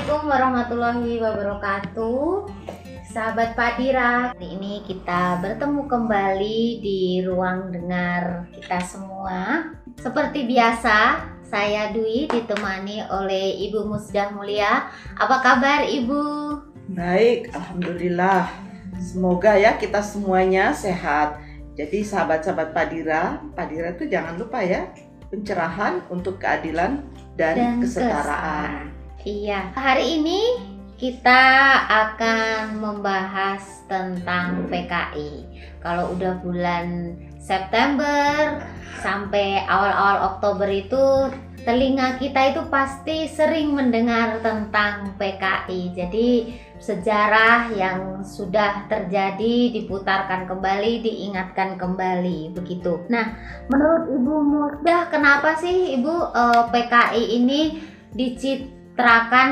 Assalamualaikum warahmatullahi wabarakatuh. Sahabat Padira Hari ini kita bertemu kembali di ruang dengar kita semua. Seperti biasa saya Dwi ditemani oleh Ibu Musdah Mulia. Apa kabar Ibu? Baik, Alhamdulillah. Semoga ya kita semuanya sehat. Jadi sahabat-sahabat Padira Padira itu jangan lupa ya Pencerahan untuk keadilan dan, Dan kesetaraan Iya, hari ini kita akan membahas tentang PKI. Kalau udah bulan September sampai awal-awal Oktober itu telinga kita itu pasti sering mendengar tentang PKI. Jadi sejarah yang sudah terjadi diputarkan kembali, diingatkan kembali begitu. Nah, menurut Ibu Mudah kenapa sih Ibu eh, PKI ini dicitrakan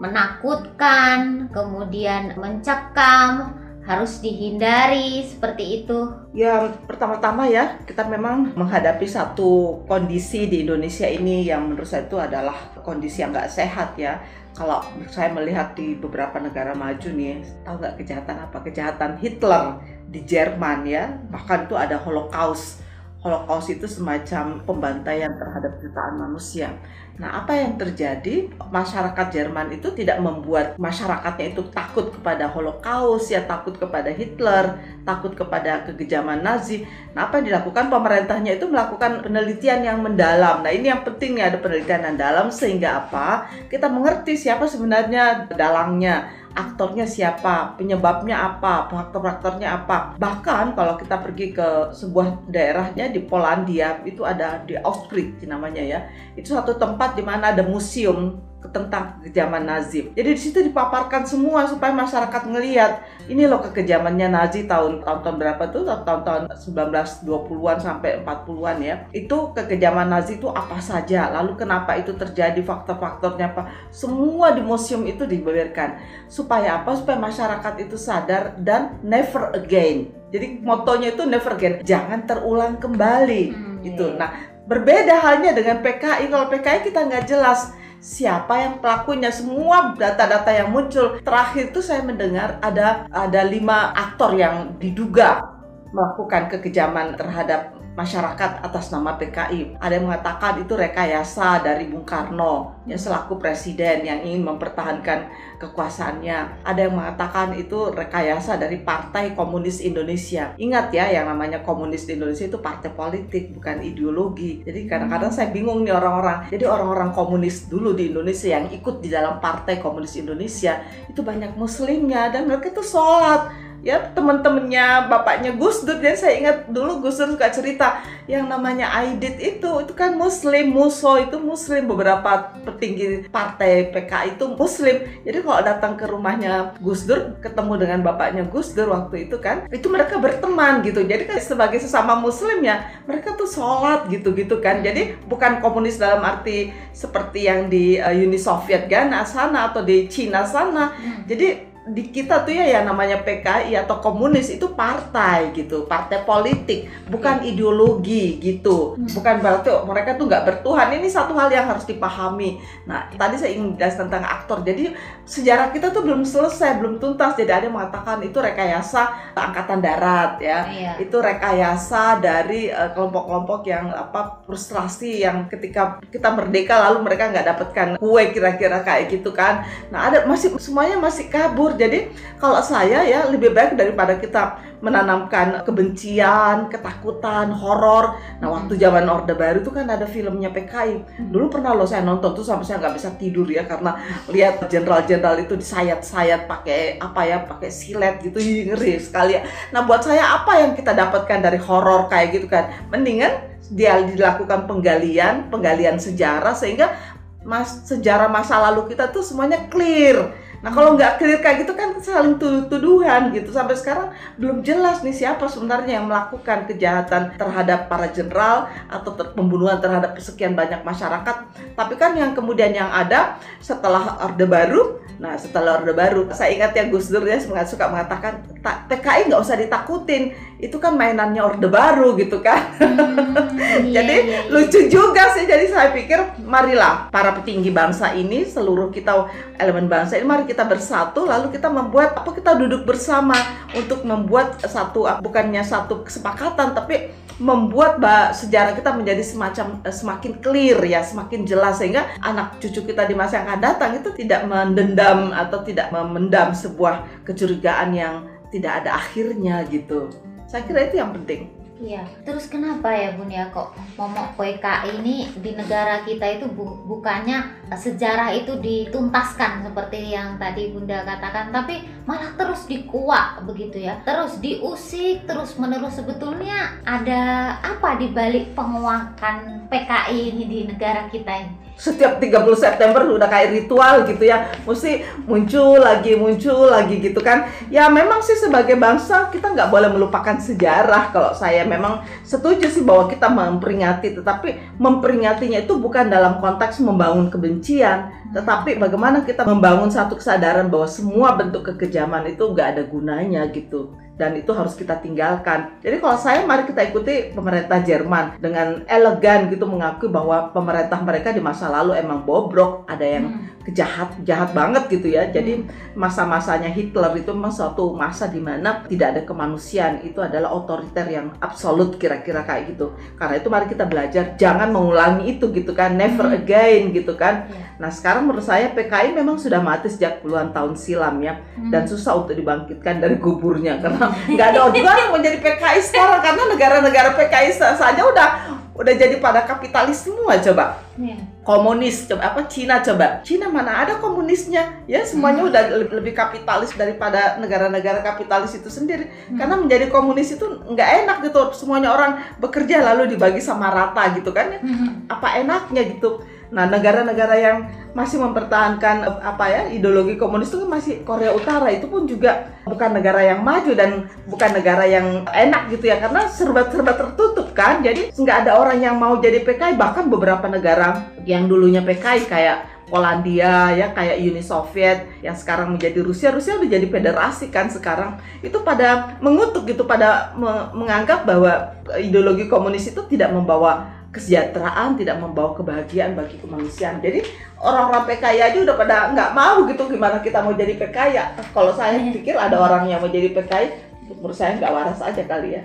menakutkan, kemudian mencekam, harus dihindari seperti itu. Ya pertama-tama ya kita memang menghadapi satu kondisi di Indonesia ini yang menurut saya itu adalah kondisi yang nggak sehat ya. Kalau saya melihat di beberapa negara maju nih, tahu nggak kejahatan apa? Kejahatan Hitler di Jerman ya, bahkan itu ada Holocaust. Holocaust itu semacam pembantaian terhadap jutaan manusia. Nah, apa yang terjadi? Masyarakat Jerman itu tidak membuat masyarakatnya itu takut kepada Holocaust, ya takut kepada Hitler, takut kepada kekejaman Nazi. Nah, apa yang dilakukan pemerintahnya itu melakukan penelitian yang mendalam. Nah, ini yang penting nih ada penelitian yang dalam sehingga apa? Kita mengerti siapa sebenarnya dalangnya aktornya siapa, penyebabnya apa, faktor-faktornya apa. Bahkan kalau kita pergi ke sebuah daerahnya di Polandia, itu ada di Auschwitz namanya ya. Itu satu tempat di mana ada museum tentang kekejaman Nazi. Jadi di situ dipaparkan semua supaya masyarakat ngelihat ini loh kekejamannya Nazi tahun tahun berapa tuh tahun-tahun 1920-an sampai 40-an ya. Itu kekejaman Nazi itu apa saja, lalu kenapa itu terjadi, faktor-faktornya apa. Semua di museum itu dibeberkan supaya apa? Supaya masyarakat itu sadar dan never again. Jadi motonya itu never again, jangan terulang kembali. Hmm, itu. iya. Nah, berbeda halnya dengan PKI. Kalau PKI kita nggak jelas siapa yang pelakunya semua data-data yang muncul terakhir itu saya mendengar ada ada lima aktor yang diduga melakukan kekejaman terhadap masyarakat atas nama PKI. Ada yang mengatakan itu rekayasa dari Bung Karno yang selaku presiden yang ingin mempertahankan kekuasaannya. Ada yang mengatakan itu rekayasa dari Partai Komunis Indonesia. Ingat ya, yang namanya Komunis di Indonesia itu partai politik, bukan ideologi. Jadi kadang-kadang saya bingung nih orang-orang. Jadi orang-orang komunis dulu di Indonesia yang ikut di dalam Partai Komunis Indonesia itu banyak muslimnya dan mereka itu sholat ya teman-temannya bapaknya Gus Dur. Dan saya ingat dulu Gus Dur suka cerita yang namanya Aidit itu itu kan muslim Muso itu muslim. Beberapa petinggi partai PKI itu muslim. Jadi kalau datang ke rumahnya Gus Dur ketemu dengan bapaknya Gus Dur waktu itu kan itu mereka berteman gitu. Jadi kan sebagai sesama muslim ya mereka tuh sholat gitu-gitu kan. Jadi bukan komunis dalam arti seperti yang di uh, Uni Soviet kan sana atau di Cina sana. Jadi di kita tuh ya yang namanya PKI atau komunis itu partai gitu, partai politik, bukan ideologi gitu. Hmm. Bukan berarti mereka tuh nggak bertuhan. Ini satu hal yang harus dipahami. Nah, tadi saya ingin jelas tentang aktor. Jadi sejarah kita tuh belum selesai, belum tuntas. Jadi ada yang mengatakan itu rekayasa angkatan darat ya. Iya. Itu rekayasa dari eh, kelompok-kelompok yang apa frustrasi yang ketika kita merdeka lalu mereka nggak dapatkan kue kira-kira kayak gitu kan. Nah, ada masih semuanya masih kabur. Jadi kalau saya ya lebih baik daripada kita menanamkan kebencian, ketakutan, horor. Nah, waktu zaman Orde Baru itu kan ada filmnya PKI. Dulu pernah loh saya nonton tuh sampai saya nggak bisa tidur ya karena lihat jenderal-jenderal itu disayat-sayat pakai apa ya, pakai silet gitu ngeri sekali ya. Nah, buat saya apa yang kita dapatkan dari horor kayak gitu kan? Mendingan dia dilakukan penggalian, penggalian sejarah sehingga mas sejarah masa lalu kita tuh semuanya clear. Nah kalau nggak clear kayak gitu kan saling tuduh-tuduhan gitu sampai sekarang belum jelas nih siapa sebenarnya yang melakukan kejahatan terhadap para jenderal atau ter- pembunuhan terhadap sekian banyak masyarakat. Tapi kan yang kemudian yang ada setelah Orde Baru, nah setelah Orde Baru, saya ingat ya Gus Dur ya suka mengatakan PKI nggak usah ditakutin. Itu kan mainannya orde baru gitu kan. Hmm, iya, Jadi, iya, iya. lucu juga sih. Jadi saya pikir marilah para petinggi bangsa ini seluruh kita elemen bangsa ini mari kita bersatu lalu kita membuat apa kita duduk bersama untuk membuat satu bukannya satu kesepakatan tapi membuat sejarah kita menjadi semacam eh, semakin clear ya semakin jelas sehingga anak cucu kita di masa yang akan datang itu tidak mendendam atau tidak memendam sebuah kecurigaan yang tidak ada akhirnya gitu. Saya kira itu yang penting. Iya, terus kenapa ya Bun ya kok momok PKI ini di negara kita itu bu- bukannya sejarah itu dituntaskan seperti yang tadi Bunda katakan, tapi malah terus dikuak begitu ya, terus diusik terus menerus. Sebetulnya ada apa di balik penguakan PKI ini di negara kita ini? Setiap 30 September udah kayak ritual gitu ya. Mesti muncul lagi muncul lagi gitu kan. Ya memang sih sebagai bangsa kita nggak boleh melupakan sejarah kalau saya memang setuju sih bahwa kita memperingati tetapi memperingatinya itu bukan dalam konteks membangun kebencian tetapi bagaimana kita membangun satu kesadaran bahwa semua bentuk kekejaman itu nggak ada gunanya gitu dan itu harus kita tinggalkan. Jadi kalau saya mari kita ikuti pemerintah Jerman dengan elegan gitu mengakui bahwa pemerintah mereka di masa lalu emang bobrok, ada yang Hmm. Kejahat jahat banget gitu ya. Jadi masa-masanya Hitler itu memang suatu masa di mana tidak ada kemanusiaan, itu adalah otoriter yang absolut kira-kira kayak gitu. Karena itu mari kita belajar jangan mengulangi itu gitu kan, never Hmm. again gitu kan. Iya. Nah sekarang menurut saya PKI memang sudah mati sejak puluhan tahun silam ya Hmm. dan susah untuk dibangkitkan dari kuburnya karena nggak ada juga yang mau jadi PKI sekarang karena negara-negara PKI sa- saja udah udah jadi pada kapitalis semua coba Iya. komunis coba apa Cina coba Cina mana ada komunisnya ya semuanya Hmm. udah lebih, lebih kapitalis daripada negara-negara kapitalis itu sendiri Hmm. karena menjadi komunis itu nggak enak gitu semuanya orang bekerja lalu dibagi sama rata gitu kan ya Hmm. apa enaknya gitu. Nah, negara-negara yang masih mempertahankan apa ya ideologi komunis itu kan masih Korea Utara itu pun juga bukan negara yang maju dan bukan negara yang enak gitu ya karena serba-serba tertutup kan. Jadi nggak ada orang yang mau jadi PKI bahkan beberapa negara yang dulunya PKI kayak Polandia ya kayak Uni Soviet yang sekarang menjadi Rusia Rusia udah jadi federasi kan sekarang itu pada mengutuk gitu pada me- menganggap bahwa ideologi komunis itu tidak membawa kesejahteraan tidak membawa kebahagiaan bagi kemanusiaan. Jadi orang-orang PKI aja udah pada nggak mau gitu gimana kita mau jadi PKI. Ya kalau saya pikir ada orang yang mau jadi PKI menurut saya nggak waras aja kali ya.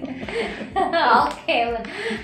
Oke,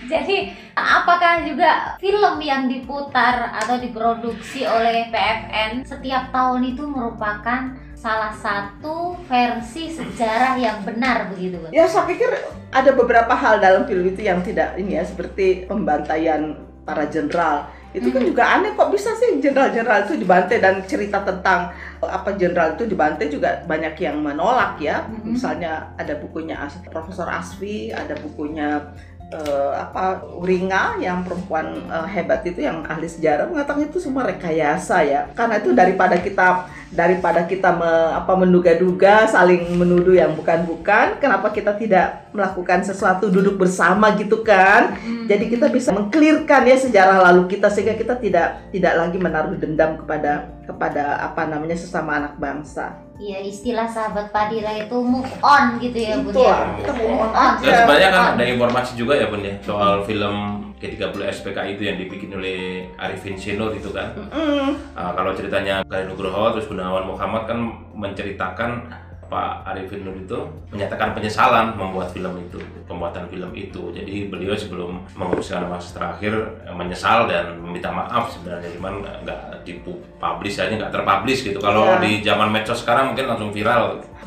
jadi apakah juga film yang diputar atau diproduksi oleh PFN setiap tahun itu merupakan salah satu versi sejarah yang benar begitu? Ya saya pikir ada beberapa hal dalam film itu yang tidak ini ya seperti pembantaian para jenderal. Itu kan Mhm. juga aneh kok bisa sih jenderal-jenderal itu dibantai dan cerita tentang apa jenderal itu dibantai juga banyak yang menolak ya. Mhm. Misalnya ada bukunya Profesor Asfi, ada bukunya eh, apa Uringa yang perempuan eh, hebat itu yang ahli sejarah mengatakan itu semua rekayasa ya. Karena itu daripada kita daripada kita me- apa menduga-duga saling menuduh yang bukan-bukan kenapa kita tidak melakukan sesuatu duduk bersama gitu kan Hmm. jadi kita bisa mengklirkan ya sejarah lalu kita sehingga kita tidak tidak lagi menaruh dendam kepada kepada apa namanya sesama anak bangsa Iya istilah sahabat Padira itu move on gitu ya Bun itu ya. kita move on aja Dan sebenarnya kan ada informasi juga ya Bun ya soal film G30 SPK itu yang dibikin oleh Arifin Shenur itu kan. Mm, Ah, kalau ceritanya Gari Nugroho terus Gunawan Muhammad kan menceritakan Pak Arifin Nur itu menyatakan penyesalan membuat film itu, pembuatan film itu. Jadi beliau sebelum menguruskan nafas terakhir eh, menyesal dan meminta maaf sebenarnya, cuman nggak dipublish aja nggak terpublish gitu. Kalau Ya. di zaman medsos sekarang mungkin langsung viral.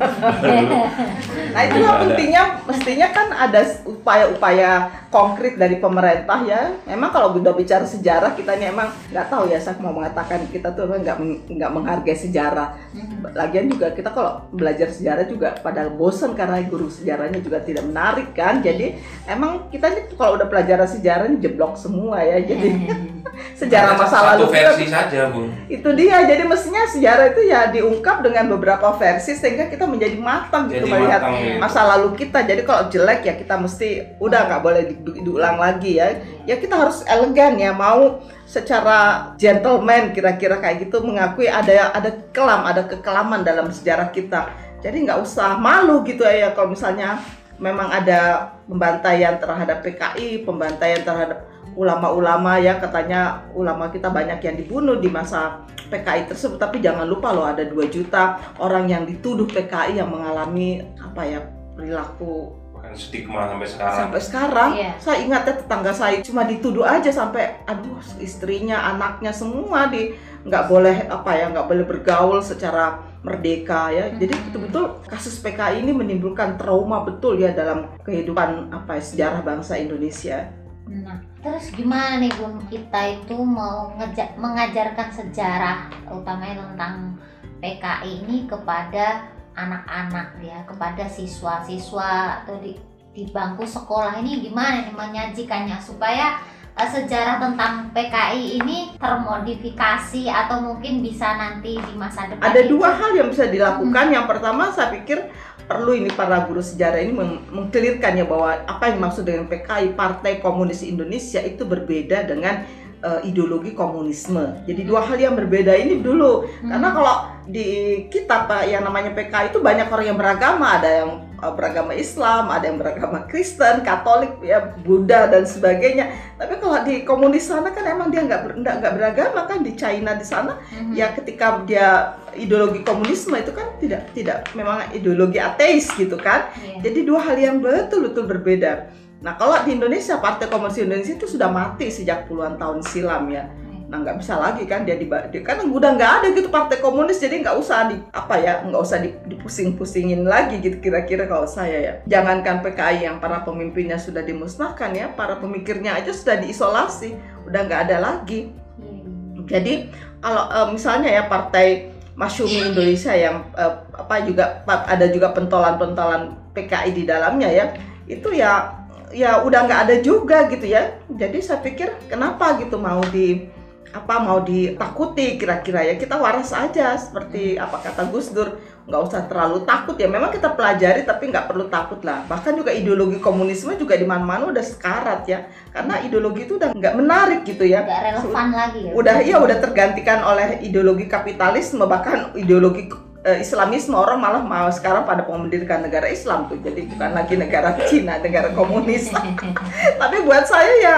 Nah itulah Ada. pentingnya mestinya kan ada upaya-upaya konkret dari pemerintah ya. Memang kalau udah bicara sejarah kita ini emang nggak tahu ya saya mau mengatakan kita tuh emang nggak nggak menghargai sejarah. Hmm. Lagian juga kita kalau belajar sejarah juga pada bosan karena guru sejarahnya juga tidak menarik kan. Jadi emang kita ini kalau udah pelajaran sejarah jeblok semua ya. Jadi sejarah Ada masa lalu kita versi saja, Bung. itu dia jadi mestinya sejarah itu ya diungkap dengan beberapa versi sehingga kita menjadi matang gitu Jadi melihat matang gitu. masa lalu kita jadi kalau jelek ya kita mesti udah nggak boleh di- di- diulang lagi ya ya kita harus elegan ya mau secara gentleman kira-kira kayak gitu mengakui ada ada kelam ada kekelaman dalam sejarah kita Jadi nggak usah malu gitu ya kalau misalnya memang ada pembantaian terhadap PKI, pembantaian terhadap ulama-ulama ya katanya ulama kita banyak yang dibunuh di masa PKI tersebut tapi jangan lupa loh ada 2 juta orang yang dituduh PKI yang mengalami apa ya perilaku Bahkan stigma sampai sekarang. sampai sekarang Iya. saya ingat ya tetangga saya cuma dituduh aja sampai aduh istrinya anaknya semua di nggak boleh apa ya nggak boleh bergaul secara merdeka ya jadi Mhm. betul-betul kasus PKI ini menimbulkan trauma betul ya dalam kehidupan apa ya, sejarah bangsa Indonesia Nah, terus gimana nih Bun? Kita itu mau ngeja- mengajarkan sejarah utamanya tentang PKI ini kepada anak-anak ya, kepada siswa-siswa atau di di bangku sekolah ini gimana nih menyajikannya supaya eh, sejarah tentang PKI ini termodifikasi atau mungkin bisa nanti di masa depan ada itu- dua hal yang bisa dilakukan. Yang pertama saya pikir perlu ini para guru sejarah ini meng- mengkelirkan ya bahwa apa yang dimaksud dengan PKI Partai Komunis Indonesia itu berbeda dengan eh, ideologi komunisme. Jadi dua hal yang berbeda ini dulu Hmm. Karena kalau di kita Pak yang namanya PKI itu banyak orang yang beragama, ada yang uh, beragama Islam, ada yang beragama Kristen, Katolik, ya Buddha dan sebagainya. Tapi kalau di komunis sana kan emang dia nggak nggak beragama kan di China di sana Mhm. ya ketika dia ideologi komunisme itu kan tidak tidak memang ideologi ateis gitu kan. Iya. Jadi dua hal yang betul-betul berbeda. Nah kalau di Indonesia Partai Komunis Indonesia itu sudah mati sejak puluhan tahun silam ya. Nah nggak bisa lagi kan dia di kan udah nggak ada gitu partai komunis jadi nggak usah di apa ya nggak usah di- dipusing-pusingin lagi gitu kira-kira kalau saya ya. Jangankan PKI yang para pemimpinnya sudah dimusnahkan ya para pemikirnya aja sudah diisolasi udah nggak ada lagi. Iya. jadi kalau eh, misalnya ya partai Masyumi Indonesia yang eh, apa juga ada juga pentolan-pentolan PKI di dalamnya ya itu ya ya udah nggak ada juga gitu ya. Jadi saya pikir kenapa gitu mau di apa mau ditakuti kira-kira ya kita waras aja seperti apa kata Gus Dur nggak usah terlalu takut ya memang kita pelajari tapi nggak perlu takut lah. Bahkan juga ideologi komunisme juga di mana-mana udah sekarat ya karena ideologi itu udah nggak menarik gitu ya. Nggak relevan lagi ya. udah iya udah tergantikan oleh ideologi kapitalisme bahkan ideologi eh, Islamisme orang malah mau sekarang pada mau mendirikan negara Islam tuh. Jadi bukan lagi negara Cina negara komunis. Tapi buat saya ya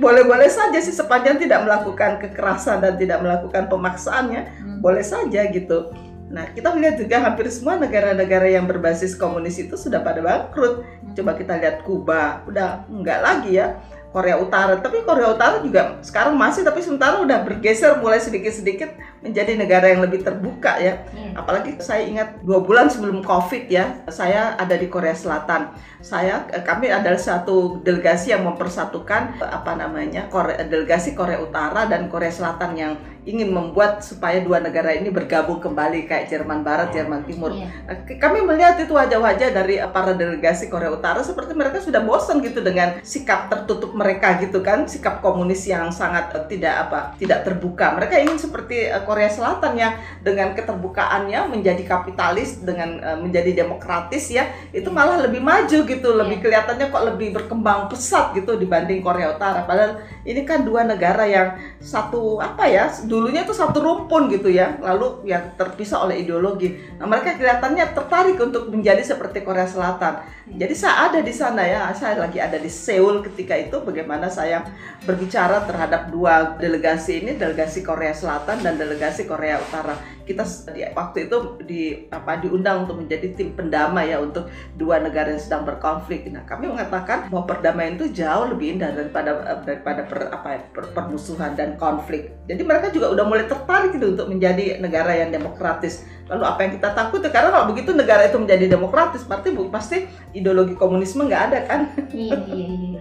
boleh-boleh saja sih. Sepanjang tidak melakukan kekerasan dan tidak melakukan pemaksaannya Hmm. boleh saja gitu. Nah kita melihat juga hampir semua negara-negara yang berbasis komunis itu sudah pada bangkrut. Coba kita lihat Kuba udah enggak lagi ya. Korea Utara tapi Korea Utara juga sekarang masih tapi sementara udah bergeser mulai sedikit-sedikit menjadi negara yang lebih terbuka ya Iya. apalagi saya ingat dua bulan sebelum COVID ya saya ada di Korea Selatan saya eh, kami adalah satu delegasi yang mempersatukan eh, apa namanya Korea, delegasi Korea Utara dan Korea Selatan yang ingin membuat supaya dua negara ini bergabung kembali kayak Jerman Barat Jerman Timur Iya. K- kami melihat itu wajah-wajah dari eh, para delegasi Korea Utara seperti mereka sudah bosan gitu dengan sikap tertutup mereka gitu kan sikap komunis yang sangat eh, tidak apa tidak terbuka mereka ingin seperti eh, Korea Selatan ya dengan keterbukaannya menjadi kapitalis dengan eh, menjadi demokratis ya itu malah lebih maju gitu lebih kelihatannya kok lebih berkembang pesat gitu dibanding Korea Utara. Padahal ini kan dua negara yang satu apa ya dulunya itu satu rumpun gitu ya lalu yang terpisah oleh ideologi. Nah mereka kelihatannya tertarik untuk menjadi seperti Korea Selatan jadi saya ada di sana ya. Saya lagi ada di Seoul ketika itu bagaimana saya berbicara terhadap dua delegasi ini delegasi Korea Selatan dan delegasi Korea Utara kita di, waktu itu di apa diundang untuk menjadi tim pendamai ya untuk dua negara yang sedang berkonflik. Nah, kami mengatakan bahwa perdamaian itu jauh lebih indah daripada eh, daripada per, apa ya, per- permusuhan dan konflik. Jadi mereka juga udah mulai tertarik gitu untuk menjadi negara yang demokratis. Lalu apa yang kita takut karena kalau begitu negara itu menjadi demokratis, berarti pasti ideologi komunisme nggak ada kan? Iya, iya, iya,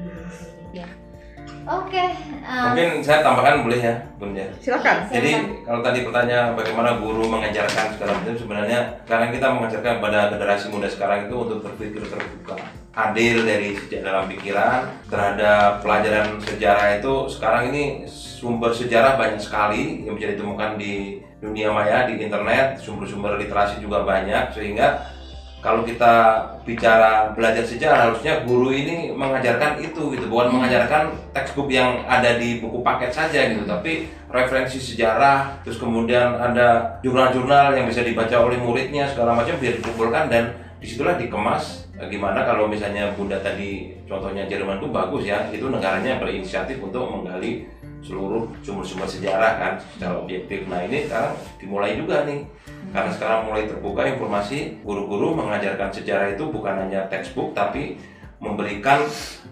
Oke, eh, Mungkin saya tambahkan boleh ya, Bun ya. Silakan. Jadi Silakan. kalau tadi pertanyaan bagaimana guru mengajarkan segala macam sebenarnya sekarang kita mengajarkan pada generasi muda sekarang itu untuk berpikir terbuka, adil dari sejak dalam pikiran terhadap pelajaran sejarah itu sekarang ini sumber sejarah banyak sekali yang bisa ditemukan di dunia maya di internet sumber-sumber literasi juga banyak sehingga kalau kita bicara belajar sejarah harusnya guru ini mengajarkan itu gitu bukan mengajarkan textbook yang ada di buku paket saja gitu tapi referensi sejarah terus kemudian ada jurnal-jurnal yang bisa dibaca oleh muridnya segala macam biar dikumpulkan dan di situlah dikemas gimana kalau misalnya bunda tadi contohnya Jerman itu bagus ya itu negaranya berinisiatif untuk menggali seluruh sumber-sumber sejarah kan secara objektif. Nah ini sekarang dimulai juga nih karena sekarang mulai terbuka informasi guru-guru mengajarkan sejarah itu bukan hanya textbook tapi memberikan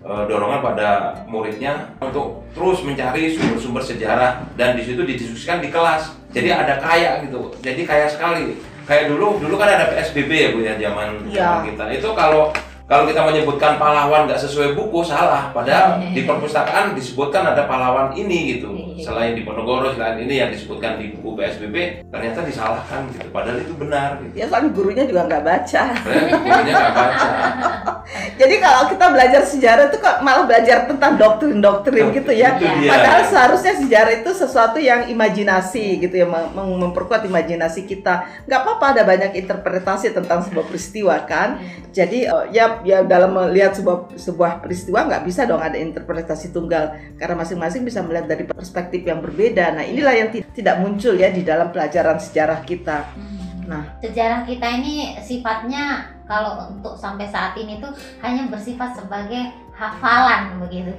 e, dorongan pada muridnya untuk terus mencari sumber-sumber sejarah. Dan di situ didiskusikan di kelas. Jadi ada kaya gitu. Jadi kaya sekali. Kayak dulu dulu kan ada PSBB ya bu ya zaman Ya. zaman kita. Itu kalau kalau kita menyebutkan pahlawan nggak sesuai buku salah padahal di perpustakaan disebutkan ada pahlawan ini gitu Iya. selain di Ponorogo selain ini yang disebutkan di buku PSBB ternyata disalahkan gitu padahal itu benar gitu Ya soalnya gurunya juga nggak baca. Gurunya nggak baca Jadi kalau kita belajar sejarah itu kok malah belajar tentang doktrin-doktrin gitu ya. Padahal seharusnya sejarah itu sesuatu yang imajinasi gitu ya, mem- mem- memperkuat imajinasi kita. Nggak apa-apa ada banyak interpretasi tentang sebuah peristiwa kan. Jadi eh, ya ya dalam melihat sebuah sebuah peristiwa nggak bisa dong ada interpretasi tunggal karena masing-masing bisa melihat dari perspektif yang berbeda. Nah inilah yang ti- tidak muncul ya di dalam pelajaran sejarah kita. Nah. sejarah kita ini sifatnya kalau untuk sampai saat ini tuh hanya bersifat sebagai hafalan begitu.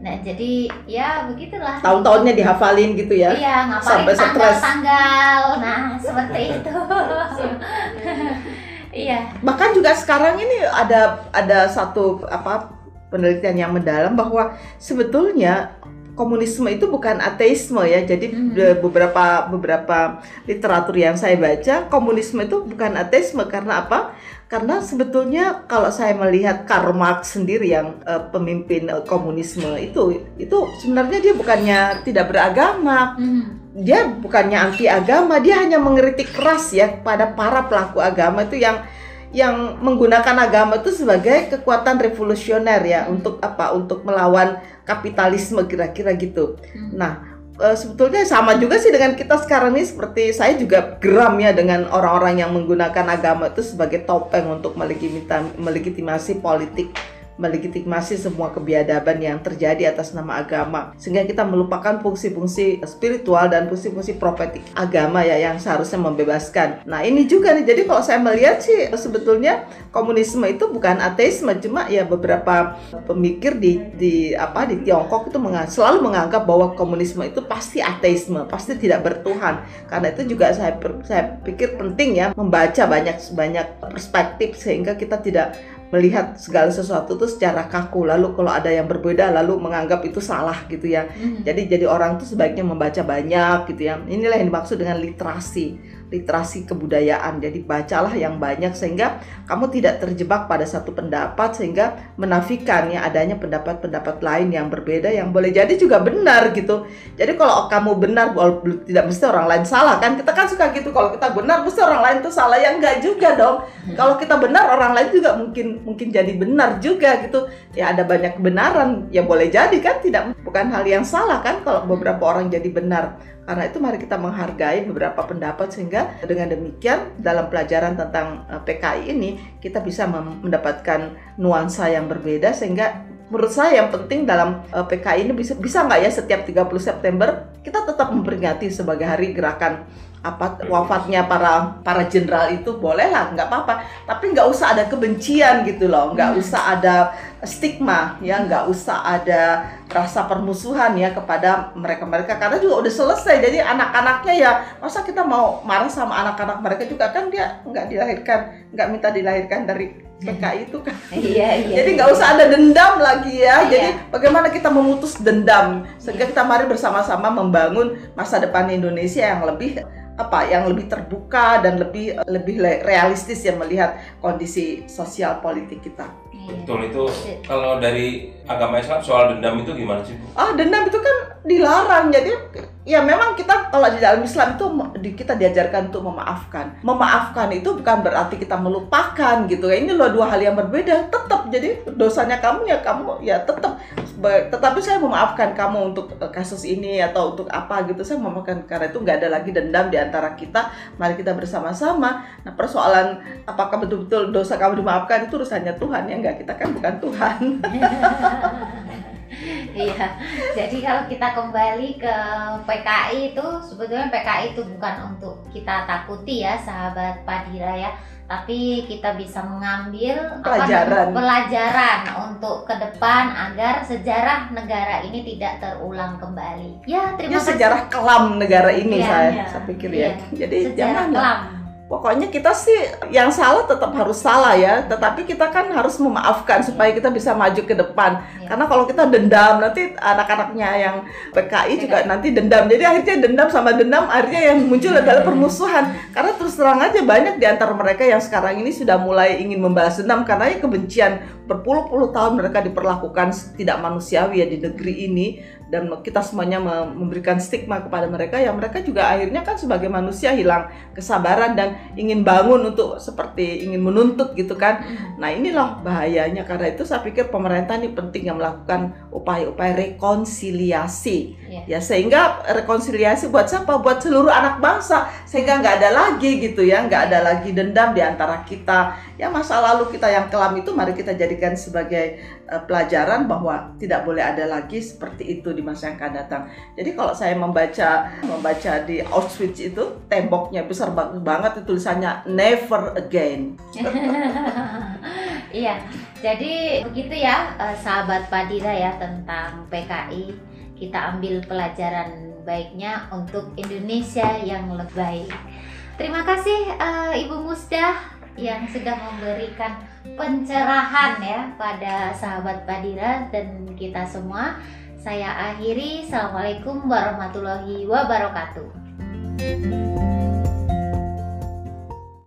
Nah jadi ya begitulah. Tahun-tahunnya dihafalin gitu ya. Iya ngapalin Sampai stres. tanggal-tanggal. Nah seperti itu. Iya. bahkan juga sekarang ini ada ada satu apa penelitian yang mendalam bahwa sebetulnya komunisme itu bukan ateisme ya. Jadi Hmm. be- beberapa beberapa literatur yang saya baca komunisme itu bukan ateisme karena apa? Karena sebetulnya kalau saya melihat Karl Marx sendiri yang eh, pemimpin eh, komunisme itu itu sebenarnya dia bukannya tidak beragama, Hmm. dia bukannya anti agama, dia hanya mengkritik keras ya pada para pelaku agama itu yang yang menggunakan agama itu sebagai kekuatan revolusioner ya untuk apa? Untuk melawan kapitalisme kira-kira gitu. Hmm. Nah, eh, sebetulnya sama juga sih dengan kita sekarang ini. Seperti saya juga geram ya dengan orang-orang yang menggunakan agama itu sebagai topeng untuk melegitimasi, melegitimasi politik melegitimasi semua kebiadaban yang terjadi atas nama agama sehingga kita melupakan fungsi-fungsi spiritual dan fungsi-fungsi profetik agama ya yang seharusnya membebaskan. Nah ini juga nih jadi kalau saya melihat sih sebetulnya komunisme itu bukan ateisme cuma ya beberapa pemikir di di apa di Tiongkok itu menga- selalu menganggap bahwa komunisme itu pasti ateisme pasti tidak bertuhan karena itu juga saya saya pikir penting ya membaca banyak banyak perspektif sehingga kita tidak melihat segala sesuatu itu secara kaku. Lalu kalau ada yang berbeda lalu menganggap itu salah gitu ya. Hmm. jadi jadi orang tuh sebaiknya membaca banyak gitu ya. Inilah yang dimaksud dengan literasi literasi kebudayaan. Jadi bacalah yang banyak sehingga kamu tidak terjebak pada satu pendapat sehingga menafikan ya adanya pendapat-pendapat lain yang berbeda yang boleh jadi juga benar gitu. Jadi kalau kamu benar wal- tidak mesti orang lain salah kan? Kita kan suka gitu kalau kita benar mesti orang lain tuh salah. Yang enggak juga dong. Kalau kita benar orang lain juga mungkin mungkin jadi benar juga gitu. Ya ada banyak kebenaran ya boleh jadi kan? Tidak bukan hal yang salah kan? Kalau beberapa orang jadi benar. Karena itu mari kita menghargai beberapa pendapat sehingga dengan demikian dalam pelajaran tentang eh, PKI ini kita bisa mendapatkan nuansa yang berbeda sehingga menurut saya yang penting dalam eh, PKI ini bisa bisa nggak ya setiap 30 September kita tetap memperingati sebagai hari gerakan apa wafatnya para para jenderal itu boleh lah nggak apa-apa. Tapi nggak usah ada kebencian gitu loh. Nggak Hmm. usah ada stigma ya. Nggak usah ada rasa permusuhan ya kepada mereka-mereka. Karena juga udah selesai. Jadi anak-anaknya ya masa kita mau marah sama anak-anak mereka juga? Kan dia nggak dilahirkan nggak minta dilahirkan dari PKI itu kan. Iya iya. jadi nggak usah ada dendam lagi ya. Iya. jadi bagaimana kita memutus dendam? Sehingga kita mari bersama-sama membangun masa depan Indonesia yang lebih apa yang lebih terbuka dan lebih lebih le- realistis ya melihat kondisi sosial politik kita. Iya. betul itu kalau dari agama Islam soal dendam itu gimana sih bu? Ah dendam itu kan dilarang jadi ya memang kita kalau di dalam Islam itu kita diajarkan untuk memaafkan. Memaafkan itu bukan berarti kita melupakan gitu. Ini loh dua hal yang berbeda. Tetap jadi dosanya kamu ya kamu ya tetap. Tetapi saya memaafkan kamu untuk eh, kasus ini atau untuk apa gitu. Saya memaafkan karena itu nggak ada lagi dendam di antara kita. Mari kita bersama-sama. Nah persoalan apakah betul-betul dosa kamu dimaafkan itu urusannya Tuhan ya nggak kita kan bukan Tuhan. Iya, jadi kalau kita kembali ke PKI itu sebetulnya PKI itu bukan untuk kita takuti ya sahabat Padira ya, tapi kita bisa mengambil pelajaran apa, pelajaran untuk ke depan agar sejarah negara ini tidak terulang kembali. Ya, terima ya, kasih. sejarah kelam negara ini ya, saya, ya. saya pikir ya. ya. Jadi sejarah jangan kelam Pokoknya kita sih yang salah tetap harus salah ya, tetapi kita kan harus memaafkan supaya kita bisa maju ke depan. Ya. Karena kalau kita dendam nanti anak-anaknya yang PKI juga nanti dendam. Jadi akhirnya dendam sama dendam akhirnya yang muncul adalah permusuhan. Karena terus terang aja banyak di antara mereka yang sekarang ini sudah mulai ingin membalas dendam karena ya kebencian berpuluh-puluh tahun mereka diperlakukan tidak manusiawi ya di negeri ini dan kita semuanya memberikan stigma kepada mereka ya mereka juga akhirnya kan sebagai manusia hilang kesabaran dan ingin bangun untuk seperti ingin menuntut gitu kan. Hmm. nah inilah bahayanya. Karena itu saya pikir pemerintah ini penting yang melakukan upaya-upaya rekonsiliasi. Yeah. ya sehingga rekonsiliasi buat siapa? Buat seluruh anak bangsa. Sehingga nggak ada lagi gitu ya nggak ada lagi dendam di antara kita. Ya masa lalu kita yang kelam itu mari kita jadikan sebagai uh, pelajaran bahwa tidak boleh ada lagi seperti itu di masa yang akan datang. Jadi kalau saya membaca membaca di Auschwitz itu temboknya besar banget tulisannya never again. iya. Jadi begitu ya uh, sahabat Padira ya tentang PKI. Kita ambil pelajaran baiknya untuk Indonesia yang lebih baik. Terima kasih uh, Ibu Musdah yang sudah memberikan pencerahan ya pada sahabat Padira dan kita semua. Saya akhiri. Assalamualaikum warahmatullahi wabarakatuh.